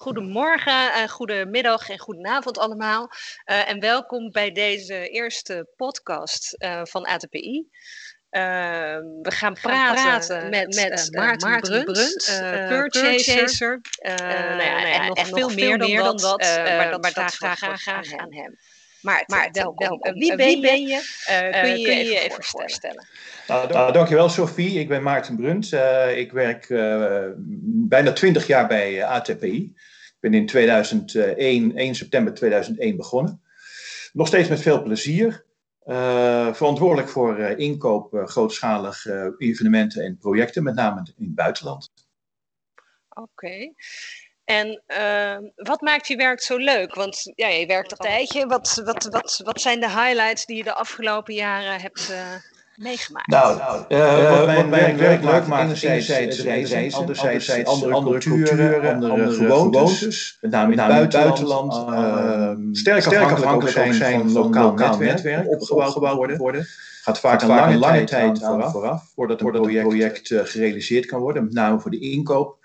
Goedemorgen, uh, goedemiddag en goedenavond allemaal. Uh, en welkom bij deze eerste podcast uh, van ATPI. Ehm, we gaan praten, praten met, met Maarten, Maarten Brunt, purchaser. nou ja, en, nog, en nog veel, meer dan, dan dat, maar dat, maar dat ik graag aan hem. Maarten welkom. welkom. Wie, ben, ben je? kun je je even, even voorstellen? Nou, nou, dankjewel Sophie. Ik ben Maarten Brunt. Uh, ik werk uh, bijna 20 jaar bij ATPI. Ik ben in 2001, 1 september 2001 begonnen. Nog steeds met veel plezier. Uh, verantwoordelijk voor inkoop grootschalige evenementen en projecten, met name in het buitenland. Oké. En uh, wat maakt je werk zo leuk? Want ja, je werkt een tijdje. Wat, wat, wat, wat zijn de highlights die je de afgelopen jaren hebt uh, meegemaakt? Nou, uh, wat mijn, werk, werk leuk maakt, enerzijds, enerzijds reizen, anderzijds, andere, andere culturen, andere, andere gewoontes, met name in het buitenland, uh, sterk afhankelijk zijn, zijn van lokaal netwerk, netwerk opgebouwd worden. worden. Gaat vaak een lange, lange tijd aan vooraf, voordat een project, project gerealiseerd kan worden, met name voor de inkoop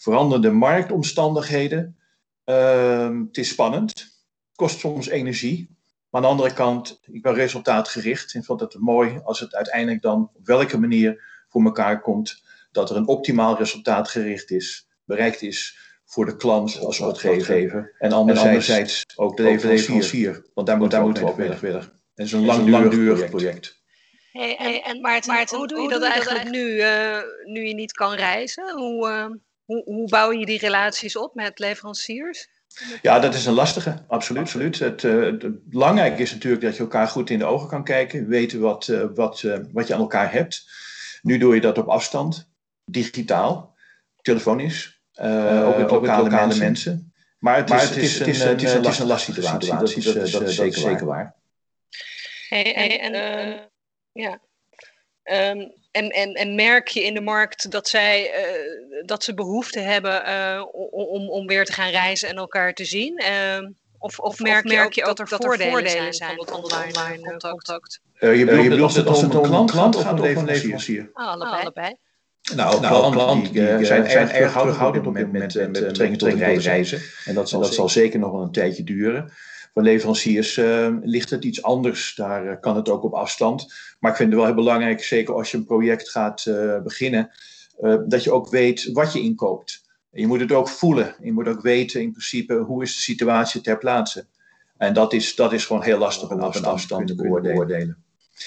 veranderde marktomstandigheden. Uh, het is spannend, het kost soms energie. Maar aan de andere kant, ik ben resultaatgericht en vond het mooi als het uiteindelijk dan op welke manier voor elkaar komt dat er een optimaal resultaatgericht is, bereikt is voor de klant als opdrachtgever. En anderzijds, ook de leverancier, want daar, moet, daar moeten we op willen. Het is een langdurig project. Hey, en, en Maarten, Maarten, hoe doe je dat eigenlijk nu, uh, nu je niet kan reizen? Hoe, uh, hoe, hoe bouw je die relaties op met leveranciers? Ja, dat is een lastige, absoluut. absoluut. Het, uh, het belangrijke is natuurlijk dat je elkaar goed in de ogen kan kijken, weten wat, uh, wat, uh, wat je aan elkaar hebt. Nu doe je dat op afstand, digitaal, telefonisch, ook met lokale, lokale mensen. mensen. Maar het, maar is, het, is, het, is, een, het, is, een, het is een lastige situatie, situatie. Dat, is, dat, is, dat is zeker waar. Hey, hey, en, ja. Um, en, en, en merk je in de markt dat, zij, uh, dat ze behoefte hebben uh, om, om weer te gaan reizen en elkaar te zien? Uh, of, of, merk, of merk je ook, dat, dat, er voordelen, voordelen zijn van het online, online contact? contact? je bedoelt, je bedoelt het als het om een klant, gaat of een leverancier? Ah, allebei. allebei. Nou, nou klanten die, die, zijn, zijn erg terughoudend op dit moment met, met, met betrekking tot reizen. En dat zal, dat zal zeker nog wel een tijdje duren. Voor leveranciers uh, ligt het iets anders. Daar uh, kan het ook op afstand. Maar ik vind het wel heel belangrijk, zeker als je een project gaat uh, beginnen, dat je ook weet wat je inkoopt. je moet het ook voelen. Je moet ook weten in principe hoe is de situatie ter plaatse. En dat is, dat is gewoon heel lastig om op een afstand te beoordelen.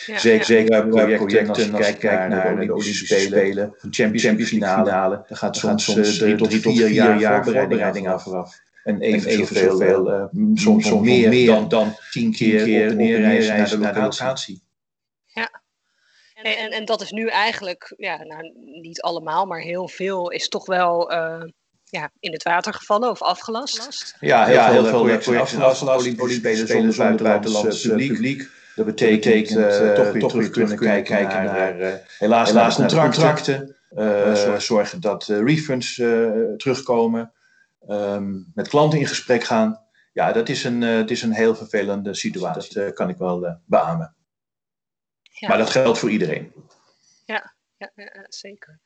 Ja, zeker, ja. zeker projecten, projecten als je kijkt naar, naar de Olympische Spelen, de Champions League finale, dan gaat soms, soms drie tot vier jaar voorbereiding af vooraf. En even, evenveel, veel, uh, soms, soms meer, meer dan, dan tien keer, keer op neerreizen naar de, naar de locatie. Ja. En, en, en dat is nu eigenlijk, ja, nou, niet allemaal, maar heel veel is toch wel uh, ja, in het water gevallen of afgelast. Ja, heel, ja, heel veel projecten afgelast. Olympische Spelen zonder, zonder buitenlands publiek. publiek. Dat betekent, dat betekent uh, toch weer toch terug kunnen kijken, kijken naar, naar helaas, helaas naar contracten. Uh, zorgen dat refunds terugkomen um, met klanten in gesprek gaan. Ja, dat is een, uh, het is een heel vervelende situatie. Dat uh, kan ik wel uh, beamen. Ja. Maar dat geldt voor iedereen. Ja, ja, ja zeker.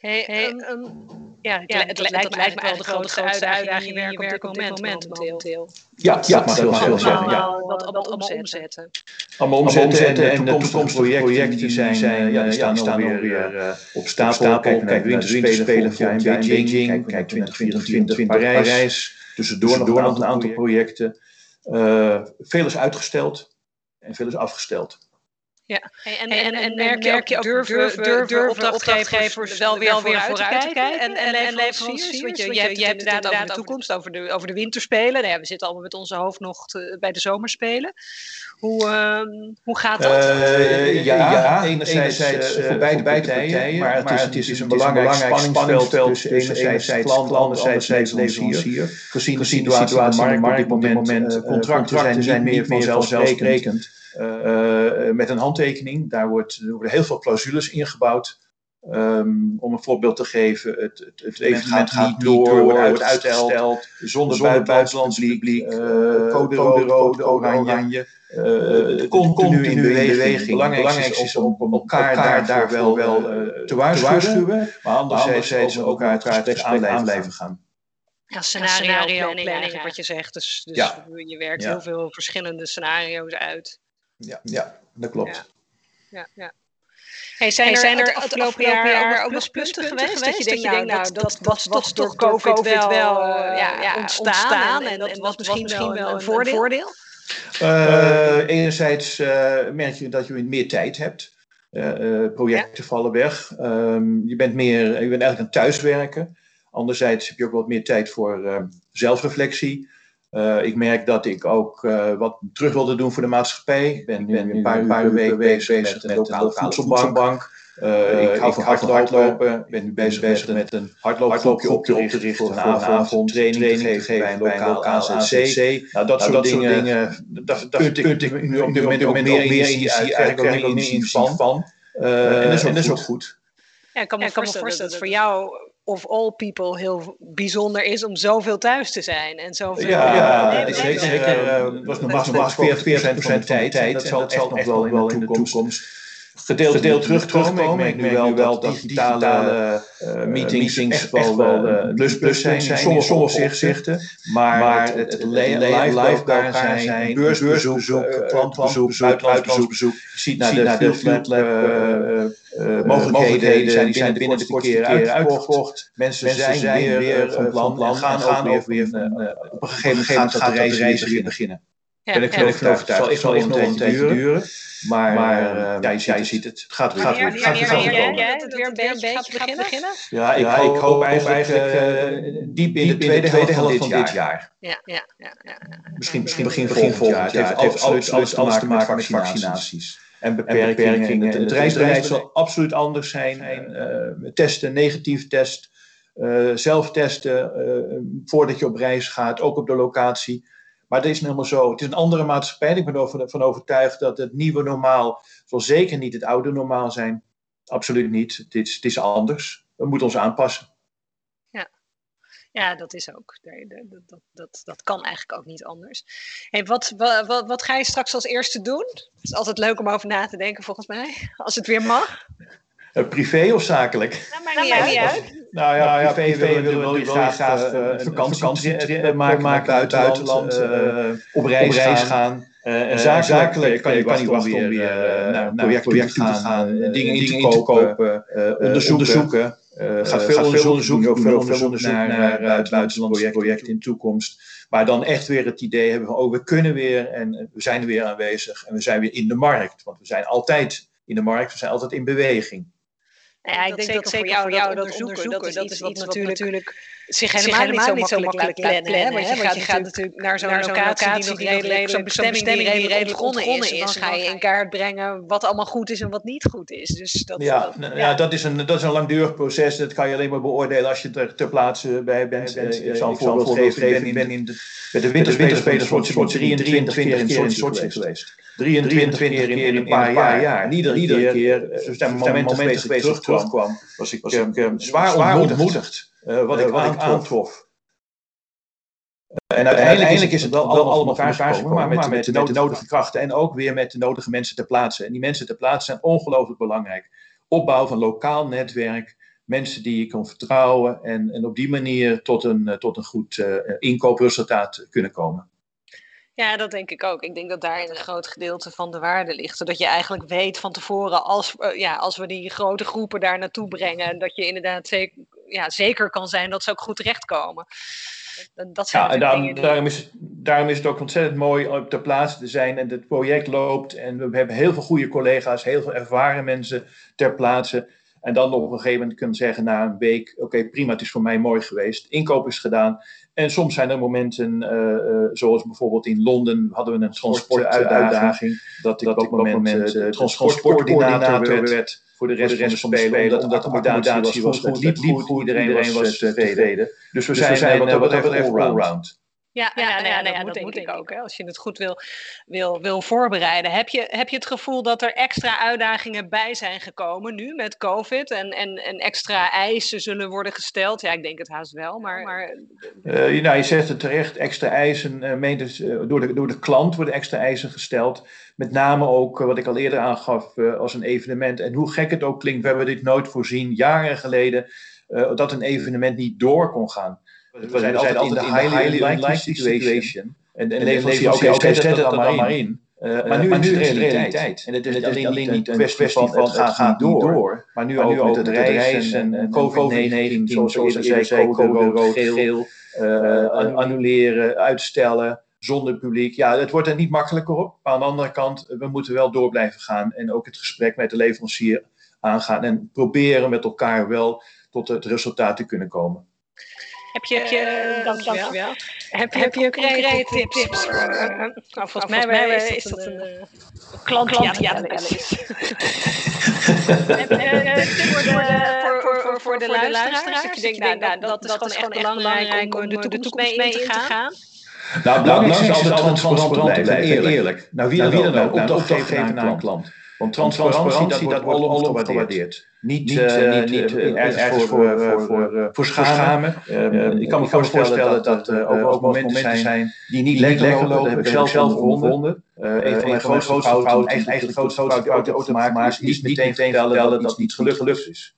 Hey, hey, um, um, ja, ja, het, het, lijkt, lijkt me wel de grootste uitdaging in je werk op dit moment momenteel. Ja, ja, mag wel zo zeggen. Ja. Wat allemaal omzetten. Allemaal omzetten en, en de toekomstige projecten die zijn, zijn ja, die staan, staan alweer uh, op stapel. Kijk naar de winterspelen volgend jaar in Beijing. Kijk 2024 in Parijs. Tussendoor nog een aantal projecten. Uh, veel is uitgesteld en veel is afgesteld. Ja, en, en, en, merk, je, je ook durven, durven, durven, durven opdrachtgevers wel weer, wel weer vooruit, te kijken? En, en, en leveranciers? Want je, je, je hebt het inderdaad over de toekomst, over de, over de winterspelen. Nou ja, we zitten allemaal met onze hoofd nog te, bij de zomerspelen. Hoe, uh, hoe gaat dat? Uh, ja, ja, enerzijds, enerzijds uh, voor beide, partijen, maar het, maar is, het is, is een belangrijk spanningsveld tussen enerzijds klant, anderzijds leverancier. Gezien de situatie in de markt op dit moment, contracten zijn niet meer vanzelfsprekend. Uh, met een handtekening. Daar, wordt, er worden heel veel clausules ingebouwd. Um, om een voorbeeld te geven, het, het, het evenement gaat niet door, wordt uitgesteld, zonder, zonder buitenlands publiek, uh, code, code rood, oranje, uh, continu in beweging. Belangrijk is om, om elkaar, elkaar daar, wel, wel uh, te waarschuwen, maar anderzijds ook elkaar, elkaar aan blijven gaan. ja, scenario, planning, wat je zegt. Dus, dus je werkt heel veel verschillende scenario's uit. Ja, ja dat klopt. Ja, ja. Hey, zijn, er, zijn er het afgelopen, jaar, ook wel punten geweest, dat je denkt, nou, nou, dat, was toch door COVID, wel, uh, ja, ontstaan, en, dat, was misschien, misschien wel een, voordeel? Uh, enerzijds merk je dat je meer tijd hebt. projecten vallen weg. Um, je, bent meer, je bent eigenlijk aan thuiswerken. Anderzijds heb je ook wat meer tijd voor uh, zelfreflectie. Uh, ik merk dat ik ook uh, wat terug wilde doen voor de maatschappij. Ik ben, ben een paar, paar weken bezig met, met, de lokale voedselbank. Uh, ik hou van hardlopen. Ik ben nu bezig, bezig met een hardloopgroepje op te richten voor een avond, training, training te geven bij een lokaal AZC. Nou, dat nou, soort dingen, daar put ik nu op dit moment ook meer energie uit. Krijg ik ook meer van. En dat is ook goed. Ja, ik kan me voorstellen dat voor jou of all people heel bijzonder is om zoveel thuis te zijn. En zoveel, ja, ja, nee, zeker. zeker uh, was nog maar 40 van de tijd. Dat zal nog wel in de toekomst gedeeld, gedeeld terug, terugkomen. Ik merk nu wel dat digitale uh, meetings, echt wel uh, plus, plus zijn in sommige, sommige opzichten. Maar, maar het, het, het live bij elkaar zijn, beursbezoek, uh, klantbezoek, buitenlandsbezoek. Je ziet naar de, de Field Lab mogelijkheden, zijn, die zijn binnen de kortste keer uitgekocht. Mensen zijn weer van plan en gaan ook weer op een gegeven moment gaat de reis weer beginnen. Ben ik geloof overtuigd. Het zal echt nog een tijdje duren. Maar, maar uh, ja, je, je ziet het. Het gaat weer. Gaat weer, gaat weer, gaat weer, dat het weer een beetje gaat beginnen? Ja, ik, ja, hoop, ik hoop eigenlijk, eigenlijk uh, diep in de tweede, tweede helft van dit jaar. Ja, ja, ja, ja. Misschien, misschien begin volgend jaar. Het heeft absoluut alles te maken met vaccinaties. En beperkingen. Het, het reisbeleid zal absoluut anders zijn. Uh, testen, negatief test, uh, zelf testen uh, voordat je op reis gaat, ook op de locatie. Maar het is helemaal zo. Het is een andere maatschappij. Ik ben ervan overtuigd dat het nieuwe normaal zal zeker niet het oude normaal zijn. Absoluut niet. Het is, het is anders. We moeten ons aanpassen. Ja, dat is ook. Dat, dat, dat, dat kan eigenlijk ook niet anders. Hey, wat, wat, wat ga je straks als eerste doen? Het is altijd leuk om over na te denken, volgens mij. Als het weer mag. Uh, privé of zakelijk? Nou, maakt niet uit. uit. Nou ja, ja privé, willen we graag, graag uh, een vakantie maken, maken buiten buitenland, uh, op reis, op reis gaan. Uh, en zakelijk, zakelijk kan je, kan je wachten om weer naar, naar projecten te gaan, dingen in te kopen, onderzoeken. Gaat veel onderzoek doen, ook veel onderzoek naar, naar buitenlandse projecten in de toekomst. Maar dan echt weer het idee hebben van, oh, we kunnen weer en we zijn weer aanwezig en we zijn weer in de markt. Want we zijn altijd in de markt, we zijn altijd in beweging. Nou ja, ik denk dat zeker voor jou, voor jou dat onderzoeken, dat is, dat is iets wat, natuurlijk, natuurlijk zich helemaal, helemaal niet zo makkelijk laat plannen. Want, je, gaat, je gaat natuurlijk naar zo'n locatie, locatie die nog redelijk, zo'n bestemming die redelijk ontgonnen is. En dan ga je in kaart brengen wat allemaal goed is en wat niet goed is. Dus dat, ja, dat, ja. ja, dat, is een, dat is een langdurig proces. Dat kan je alleen maar beoordelen als je er ter plaatse bij bent. Ik zal een voorbeeld geven. Ik ben in de, bij de winterspelers van 23 keer in Sochi geweest. 23 keer in een paar jaar. En iedere, iedere keer, er zijn momenten geweest dat ik terugkwam, was ik zwaar ontmoedigd. Uh, wat, uh, ik, wat ik aantrof. En uiteindelijk is het wel, wel allemaal elkaar gekomen, maar met, maar met, met, de nodige krachten en ook weer met de nodige mensen ter plaatse. En die mensen ter plaatse zijn ongelooflijk belangrijk. Opbouw van lokaal netwerk, mensen die je kan vertrouwen en, en op die manier tot een, tot een goed uh, inkoopresultaat kunnen komen. Ja, dat denk ik ook. Ik denk dat daarin een groot gedeelte van de waarde ligt. Zodat je eigenlijk weet van tevoren, als, ja, als we die grote groepen daar naartoe brengen, dat je inderdaad zeker ja, zeker kan zijn dat ze ook goed terechtkomen. Dat zijn ja, en daarom, daarom, is, daarom is het ook ontzettend mooi om ter plaatse te zijn en het project loopt. En we hebben heel veel goede collega's, heel veel ervaren mensen ter plaatse. En dan op een gegeven moment kunnen zeggen na een week: Oké, prima, het is voor mij mooi geweest. Inkoop is gedaan. En soms zijn er momenten, uh, uh, zoals bijvoorbeeld in Londen hadden we een transportuitdaging. Dat ik op dat moment, moment uh, transportcoördinator werd voor de rest, van de Spelen. Omdat de accommodatie was goed, liep, goed, iedereen was tevreden. Dus we dus zijn wat dat betreft all-round. Ja, ja, ja, ja, ja, dat, moet ik ook. Hè. Als je het goed wil, wil, wil voorbereiden. Heb je, heb je het gevoel dat er extra uitdagingen bij zijn gekomen nu met COVID? En, en, en extra eisen zullen worden gesteld? Ja, ik denk het haast wel. Maar, maar... Uh, nou, je zegt het terecht, extra eisen. Uh, meent het, uh, door, de, door de klant worden extra eisen gesteld. Met name ook, wat ik al eerder aangaf, als een evenement. En hoe gek het ook klinkt, we hebben dit nooit voorzien, jaren geleden, dat een evenement niet door kon gaan. We zijn altijd in de highly unlikely situation. En, en leverancier, oké, zet het dan maar in. Uh, maar nu, maar nu is het realiteit. En het is, het is alleen niet een kwestie van, van het gaat, gaat door, maar nu ook met het reizen en COVID-19, zoals eerder zei, code rood, geel, uh, annuleren, uitstellen, zonder publiek. Ja, het wordt er niet makkelijker op. Maar aan de andere kant, we moeten wel door blijven gaan en ook het gesprek met de leverancier aangaan en proberen met elkaar wel tot het resultaat te kunnen komen. Heb je, heb je, dankjewel. dankjewel. Heb, heb je concrete tips? tips voor, uh, nou, volgens mij, mij is, is dat een, een, een klant, klant die aan het bellen is. voor, de luisteraars. Dat je denkt, nou, nou, dat, dat is gewoon echt belangrijk om de toekomst mee in te gaan. Nou, het belangrijkste is altijd transparant te blijven, eerlijk. Nou, wie dan ook, opdrachtgever naar een klant. Want transparantie, dat wordt alom gewaardeerd. Niet, niet, uh, niet uh, ergens voor, voor, schamen. ik kan me voorstellen dat er ook momenten zijn die niet lekker lopen. Dat heb ik zelf ondervonden. een van mijn grootste fouten, eigenlijk de grootste fout die ik ooit heb gemaakt, is niet meteen vertellen dat het niet gelukt is.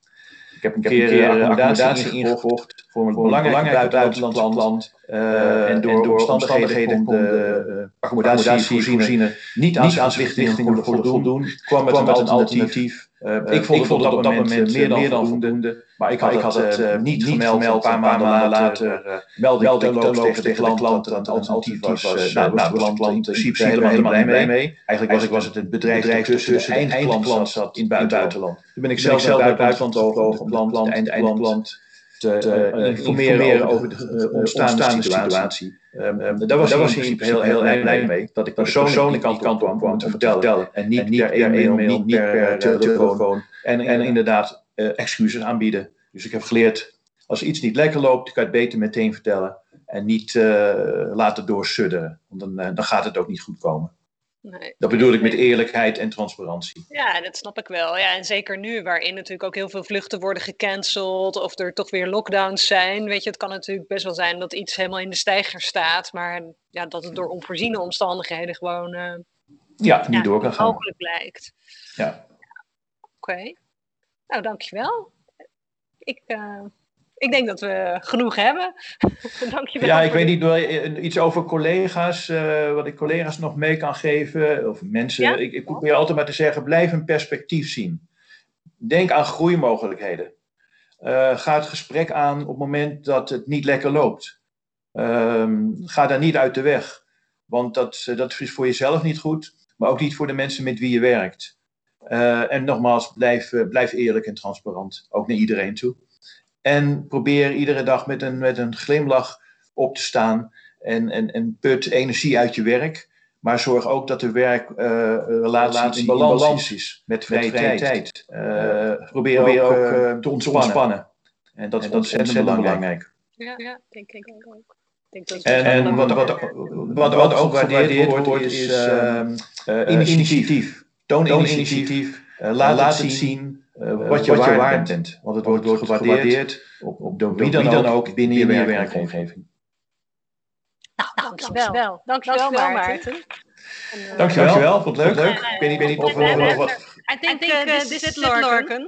Ik heb een keer accommodatie ingekocht voor een belangrijk buitenlands land. Uh, en door, door omstandigheden kon de accommodatievoorziener niet aan zijn verplichtingen voldoen, kwam het met een alternatief. Uh, ik vond het op dat moment meer dan, meer dan voldoende, maar ik had, ik had het uh, niet gemeld. Een paar maanden later meldde ik tegen de klant dat het alternatief was. Nou, nou, de klant in principe helemaal, blij mee. Eigenlijk was, was het het bedrijf tussen eindklant zat in het buitenland. Toen ben ik zelf naar het buitenland gevlogen om de eindklant te, te uh, informeren, over de ontstaande, situatie. Um, um, daar was, was hij heel, heel erg blij mee. Dat ik persoonlijk, persoonlijk kant, kant kwam, te vertellen. En niet, per e-mail, niet, niet per, telefoon. En, en inderdaad excuses aanbieden. Dus ik heb geleerd, als iets niet lekker loopt, kan je het beter meteen vertellen. En niet laten doorsudderen. Want dan, dan gaat het ook niet goed komen. Nee. Dat bedoel ik met eerlijkheid en transparantie. Ja, dat snap ik wel. Ja, en zeker nu, waarin natuurlijk ook heel veel vluchten worden gecanceld of er toch weer lockdowns zijn. Weet je, het kan natuurlijk best wel zijn dat iets helemaal in de stijger staat, maar ja, dat het door onvoorziene omstandigheden gewoon uh, ja, niet door kan gaan. mogelijk blijkt. Ja. ja. Oké. Okay. Nou, dankjewel. Ik. Uh, ik denk dat we genoeg hebben. Dankjewel. Ja, ik weet niet, iets over collega's, uh, wat ik collega's nog mee kan geven, of mensen. Ik, ik probeer altijd maar te zeggen, blijf een perspectief zien. Denk aan groeimogelijkheden. Uh, ga het gesprek aan op het moment dat het niet lekker loopt. Uh, ga daar niet uit de weg. Want dat, eh, dat is voor jezelf niet goed, maar ook niet voor de mensen met wie je werkt. en nogmaals, blijf, blijf eerlijk en transparant, ook naar iedereen toe. En probeer iedere dag met een, met een glimlach op te staan. En, en, en put energie uit je werk. Maar zorg ook dat de werkrelatie in, balans is met vrije, tijd. tijd. Uh, probeer, probeer ook uh, te ontspannen. ontspannen. En dat, en dat is ontzettend belangrijk. belangrijk. Ja, ja, denk ik ook. En, en wat, wat, wat, wat, ook gewaardeerd wordt, is uh, uh, initiatief. Toon initiatief. laat, laat het zien. Uh, wat je, wat waard, waard bent. Want het wordt, wordt gewaardeerd op, op door wie dan, dan ook binnen je werkomgeving. Nou, dankjewel. Dankjewel, dankjewel, dankjewel Maarten. Uh, dankjewel, vond het leuk. leuk. Ik weet niet, of we nog wat... I think, uh, this is it, Lorcan.